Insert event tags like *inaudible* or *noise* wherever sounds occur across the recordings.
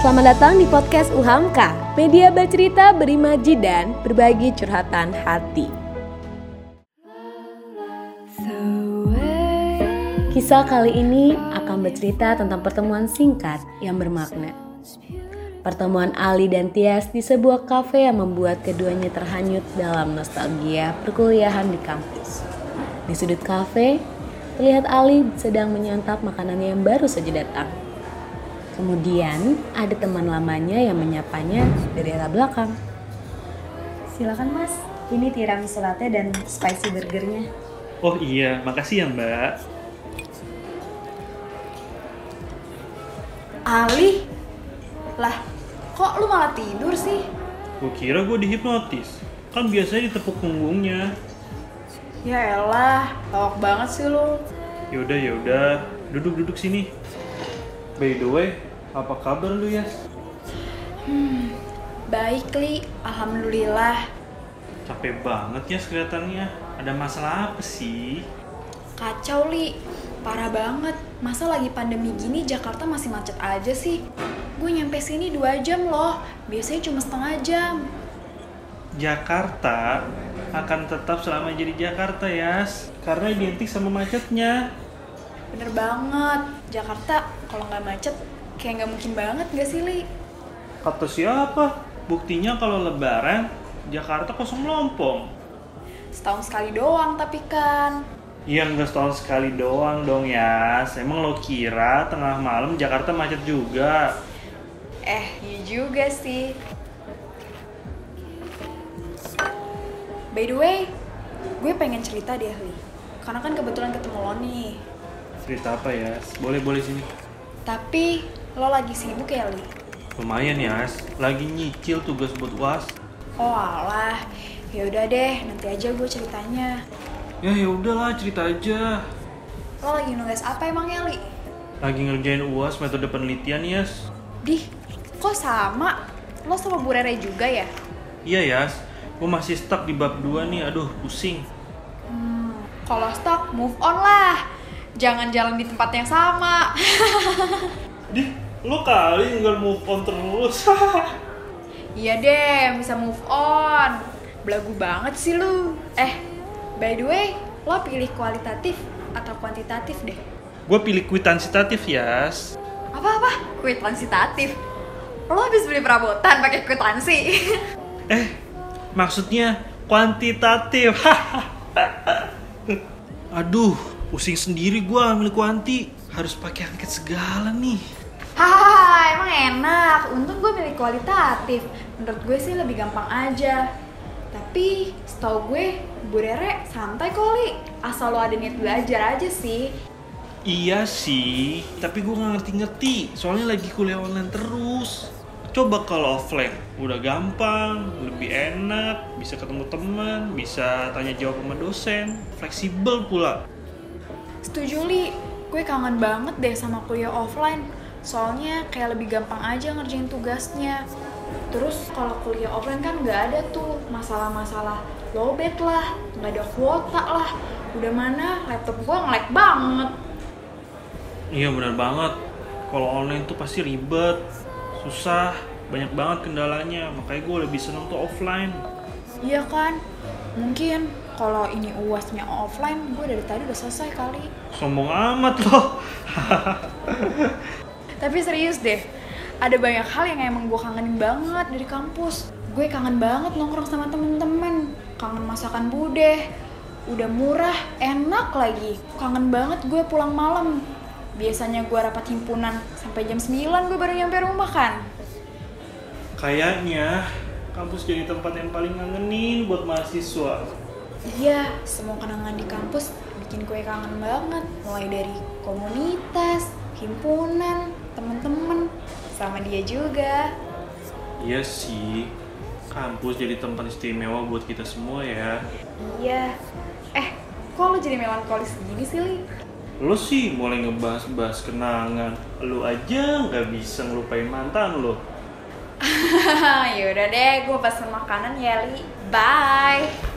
Selamat datang di podcast UHAMKA, media bercerita berimaji dan berbagi curhatan hati. Kisah kali ini akan bercerita tentang pertemuan singkat yang bermakna. Pertemuan Ali dan Tias di sebuah kafe yang membuat keduanya terhanyut dalam nostalgia perkuliahan di kampus. Di sudut kafe, terlihat Ali sedang menyantap makanan yang baru saja datang. Kemudian ada teman lamanya yang menyapanya dari arah belakang. Silakan mas, ini tiramisu latte dan spicy burgernya. Oh iya, makasih ya mbak. Ali? Lah, kok lu malah tidur sih? Gue kira gue dihipnotis. Kan biasanya ditepuk punggungnya. Ya elah, lawak banget sih lu. Yaudah yaudah, duduk-duduk sini. By the way, apa kabar lu ya? Baik, Li. Alhamdulillah. Capek banget ya kelihatannya. Ada masalah apa sih? Kacau, Li. Parah banget. Masa lagi pandemi gini Jakarta masih macet aja sih? Gue nyampe sini 2 jam loh. Biasanya cuma setengah jam. Jakarta akan tetap selama jadi Jakarta ya, karena identik sama macetnya. Bener banget. Jakarta kalau nggak macet kayak nggak mungkin banget gak sih, Li? Kata siapa? Buktinya kalau lebaran, Jakarta kosong melompong. Setahun sekali doang tapi kan. Iya nggak setahun sekali doang dong ya. Emang lo kira tengah malam Jakarta macet juga? Eh, iya juga sih. By the way, gue pengen cerita deh, Li. Karena kan kebetulan ketemu lo nih. Cerita apa ya? Boleh boleh sini. Tapi lo lagi sibuk ya, Li? Lumayan ya, lagi nyicil tugas buat uas. Oh alah, ya udah deh, nanti aja gue ceritanya. Ya ya udahlah cerita aja. Lo lagi nulis apa emangnya, Li? Lagi ngerjain uas metode penelitian ya. Dih, kok sama? Lo sama Bu Rere juga ya? Iya ya, gue masih stuck di bab 2 nih. Aduh pusing. Hmm, kalau stok, move on lah. Jangan jalan di tempat yang sama. *laughs* Dih, lo kali nggak move on terus. *laughs* Iya deh, bisa move on. Belagu banget sih lu. Eh, by the way, lo pilih kualitatif atau kuantitatif deh? gue pilih kuitansitatif ya. Apa-apa? Kuantitatif. Lo habis beli perabotan pakai kwitansi. *laughs* Eh, maksudnya kuantitatif. *laughs* Aduh, pusing sendiri gue ambil kuanti. Harus pakai angket segala nih. Hahaha, emang enak. Untung gue milih kualitatif. Menurut gue sih lebih gampang aja. Tapi setahu gue, Bu Rere santai kali. Asal lo ada niat belajar aja sih. Iya sih, tapi gue nggak ngerti-ngerti. Soalnya lagi kuliah online terus. Coba kalau offline, udah gampang, lebih enak, bisa ketemu teman, bisa tanya jawab sama dosen, fleksibel pula. Setuju Li, gue kangen banget deh sama kuliah offline. Soalnya kayak lebih gampang aja ngerjain tugasnya. Terus kalau kuliah offline kan nggak ada tuh masalah-masalah lowbat lah, nggak ada kuota lah. Udah mana laptop gue nge-lag banget. Iya benar banget. Kalau online tuh pasti ribet, susah, banyak banget kendalanya. Makanya gue lebih seneng tuh offline. Iya kan? Mungkin kalau ini uasnya offline, gue dari tadi udah selesai kali. Sombong amat loh. *laughs* Tapi serius deh, ada banyak hal yang emang gue kangenin banget dari kampus. Gue kangen banget nongkrong sama temen-temen, kangen masakan bude, udah murah, enak lagi. Kangen banget gue pulang malam. Biasanya gue rapat himpunan sampai jam 9 gue baru nyampe rumah kan. Kayaknya kampus jadi tempat yang paling ngangenin buat mahasiswa. Iya, semua kenangan di kampus bikin gue kangen banget. Mulai dari komunitas, himpunan, temen-temen, sama dia juga. Iya sih, kampus jadi tempat istimewa buat kita semua ya. Iya. Eh, kok lo jadi melankolis gini sih, Li? Lo sih mulai ngebahas-bahas kenangan, lo aja nggak bisa ngelupain mantan lo. *laughs* Yaudah deh, gue pesen makanan ya, Li. Bye!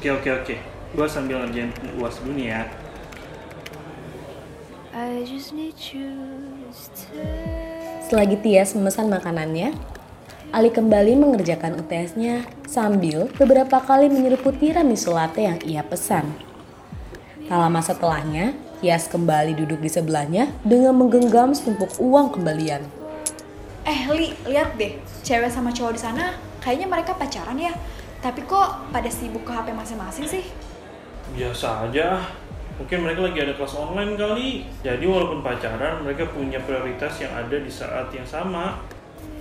Oke oke oke, gua sambil ngerjain uas dulu nih ya. Selagi Tias memesan makanannya, Ali kembali mengerjakan UTS-nya sambil beberapa kali menyeruput tiramisu latte yang ia pesan. Tak lama setelahnya, Tias kembali duduk di sebelahnya dengan menggenggam setumpuk uang kembalian. Eh Li, lihat deh, cewek sama cowok di sana kayaknya mereka pacaran ya. Tapi kok pada sibuk ke HP masing-masing sih? Biasa aja. Mungkin mereka lagi ada kelas online kali. Jadi walaupun pacaran, mereka punya prioritas yang ada di saat yang sama.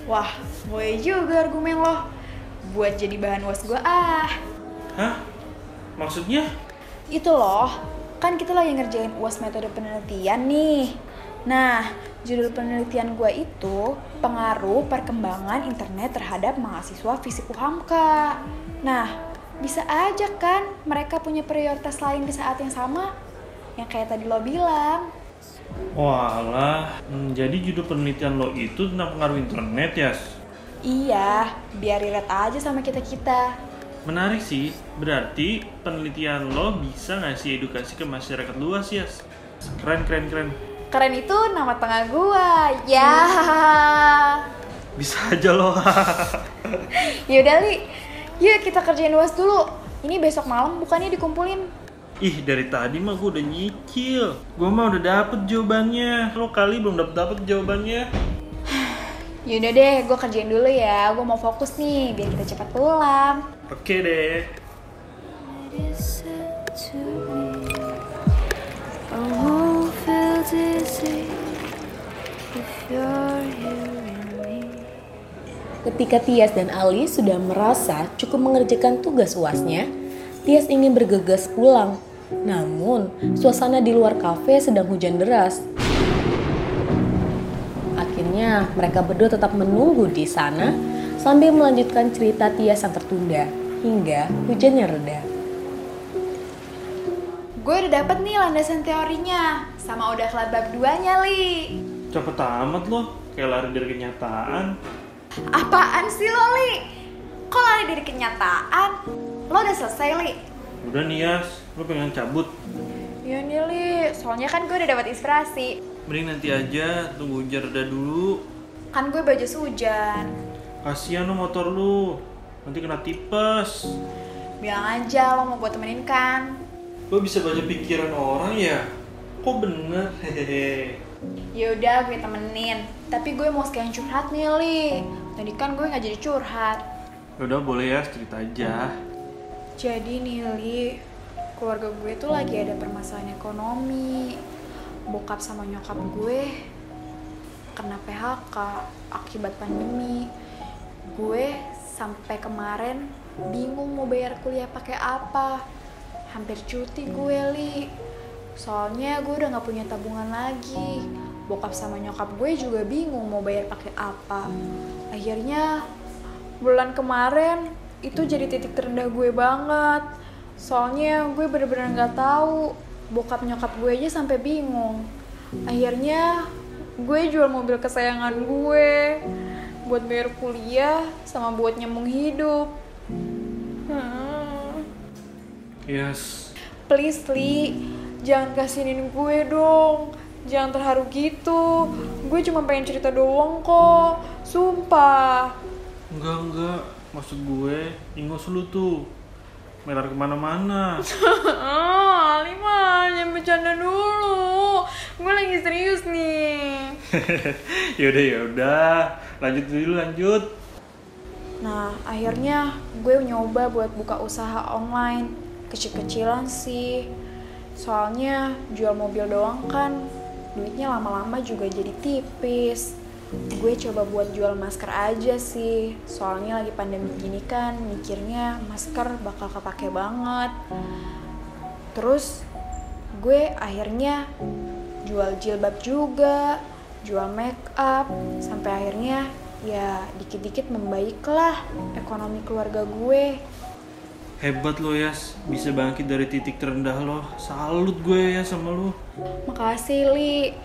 Wah, boleh juga argumen lo. Buat jadi bahan was gue ah. Hah? Maksudnya? Itu loh, kan kita lagi ngerjain UAS metode penelitian nih. Nah, judul penelitian gue itu pengaruh perkembangan internet terhadap mahasiswa fisik UHAMKA. Nah, bisa aja kan mereka punya prioritas lain di saat yang sama? Yang kayak tadi lo bilang. Walah, hmm, jadi judul penelitian lo itu tentang pengaruh internet ya? Iya, biar relate aja sama kita-kita. Menarik sih, berarti penelitian lo bisa ngasih edukasi ke masyarakat luas ya? Keren, keren, keren. Keren itu nama tengah gua. Ya. *laughs* Bisa aja lo. *laughs* Yaudah Li, yuk kita kerjain UAS dulu. Ini besok malam bukannya dikumpulin. Ih, dari tadi mah gue udah nyicil. Gue mah udah dapet jawabannya. Lo kali belum dapet dapet jawabannya. *sighs* Yaudah deh, gue kerjain dulu ya. Gue mau fokus nih, biar kita cepat pulang. Oke deh. With me. Ketika Tias dan Ali sudah merasa cukup mengerjakan tugas uasnya, Tias ingin bergegas pulang. Namun, suasana di luar kafe sedang hujan deras. Akhirnya, mereka berdua tetap menunggu di sana sambil melanjutkan cerita Tias yang tertunda hingga hujannya reda. Gue udah dapet nih landasan teorinya, sama udah kelar bab 2-nya, Li. Cepet amat lo, kayak lari dari kenyataan. Apaan sih lo, Li? Kok lari dari kenyataan? Lo udah selesai, Li? Udah nih Yas, lo pengen cabut. Iya nih, Li. Soalnya kan gue udah dapat inspirasi. Mending nanti aja, tunggu hujan reda dulu. Kan gue baju hujan. Kasian lo motor lu, nanti kena tipes. Bilang aja lo mau gue temenin kan. Lo bisa baca pikiran orang ya? Kok bener? Hehehe. Yaudah gue temenin. Tapi gue mau sekalian curhat nih, Li. Tadi kan gue nggak jadi curhat. Udah boleh ya, cerita aja. Jadi nih Li, keluarga gue tuh lagi ada permasalahan ekonomi. Bokap sama nyokap gue kena PHK akibat pandemi. Gue sampai kemarin bingung mau bayar kuliah pakai apa. Hampir cuti gue Li. Soalnya gue udah gak punya tabungan lagi. Bokap sama nyokap gue juga bingung mau bayar pakai apa. Akhirnya bulan kemarin itu jadi titik terendah gue banget. Soalnya gue bener-bener nggak tahu bokap nyokap gue aja sampai bingung. Akhirnya gue jual mobil kesayangan gue buat bayar kuliah sama buat nyambung hidup. Hmm. Yes. please Li jangan kasinin gue dong. Jangan terharu gitu. Gue cuma pengen cerita doang kok. Sumpah. Enggak, enggak. Maksud gue, ingos lu tuh. Melar ke mana-mana. Ah, *laughs* Ali mah jangan bercanda dulu. Gue lagi serius nih. *laughs* yaudah, yaudah. Lanjut dulu, lanjut. Nah, akhirnya gue nyoba buat buka usaha online. Kecil-kecilan sih. Soalnya jual mobil doang kan duitnya lama-lama juga jadi tipis. Gue coba buat jual masker aja sih. Soalnya lagi pandemi gini kan mikirnya masker bakal kepake banget. Terus gue akhirnya jual jilbab juga, jual make up, sampai akhirnya ya dikit-dikit membaiklah ekonomi keluarga gue. Hebat lo, Yas. Bisa bangkit dari titik terendah lo. Salut gue ya sama lo. Makasih Li,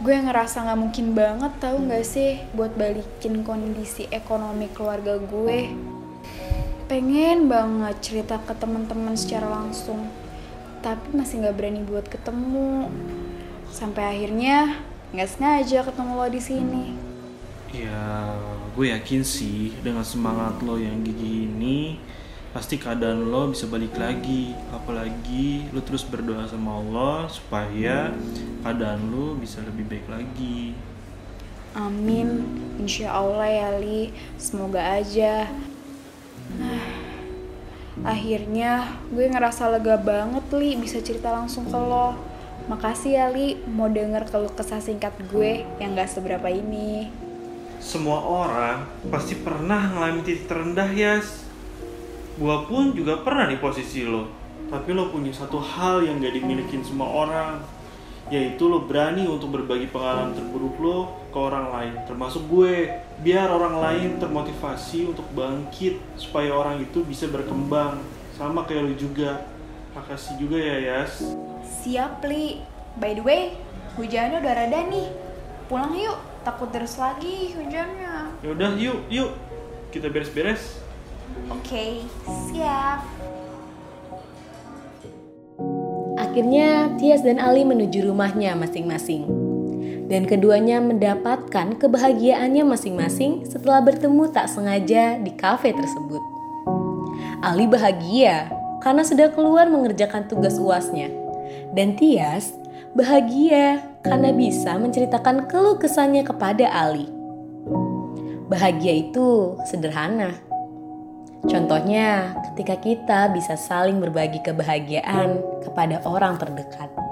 gue ngerasa nggak mungkin banget tahu nggak sih buat balikin kondisi ekonomi keluarga gue. Pengen banget cerita ke teman-teman secara langsung, tapi masih nggak berani buat ketemu. Sampai akhirnya nggak sengaja ketemu lo di sini. Ya, gue yakin sih dengan semangat lo yang gigi ini pasti keadaan lo bisa balik lagi. Apalagi lo terus berdoa sama Allah supaya keadaan lo bisa lebih baik lagi. Amin, insya Allah ya Li, semoga aja. Ah, Akhirnya gue ngerasa lega banget Li bisa cerita langsung ke lo. Makasih ya Li, mau denger keluh kesah singkat gue yang gak seberapa ini. Semua orang pasti pernah ngalamin titik terendah, Yas. Gua pun juga pernah di posisi lo. Tapi lo punya satu hal yang gak dimilikin semua orang. Yaitu lo berani untuk berbagi pengalaman terburuk lo ke orang lain. Termasuk gue. Biar orang lain termotivasi untuk bangkit. Supaya orang itu bisa berkembang. Sama kayak lo juga. Makasih juga ya, Yas. Siap Li. By the way, hujannya udah reda nih. Pulang yuk, takut terus lagi hujannya. Yaudah, yuk, yuk. Kita beres-beres. Oke, siap. Akhirnya Tias dan Ali menuju rumahnya masing-masing. Dan keduanya mendapatkan kebahagiaannya masing-masing setelah bertemu tak sengaja di kafe tersebut. Ali bahagia karena sudah keluar mengerjakan tugas uasnya. Dan Tias bahagia karena bisa menceritakan keluh kesahnya kepada Ali. Bahagia itu sederhana. Contohnya, ketika kita bisa saling berbagi kebahagiaan kepada orang terdekat.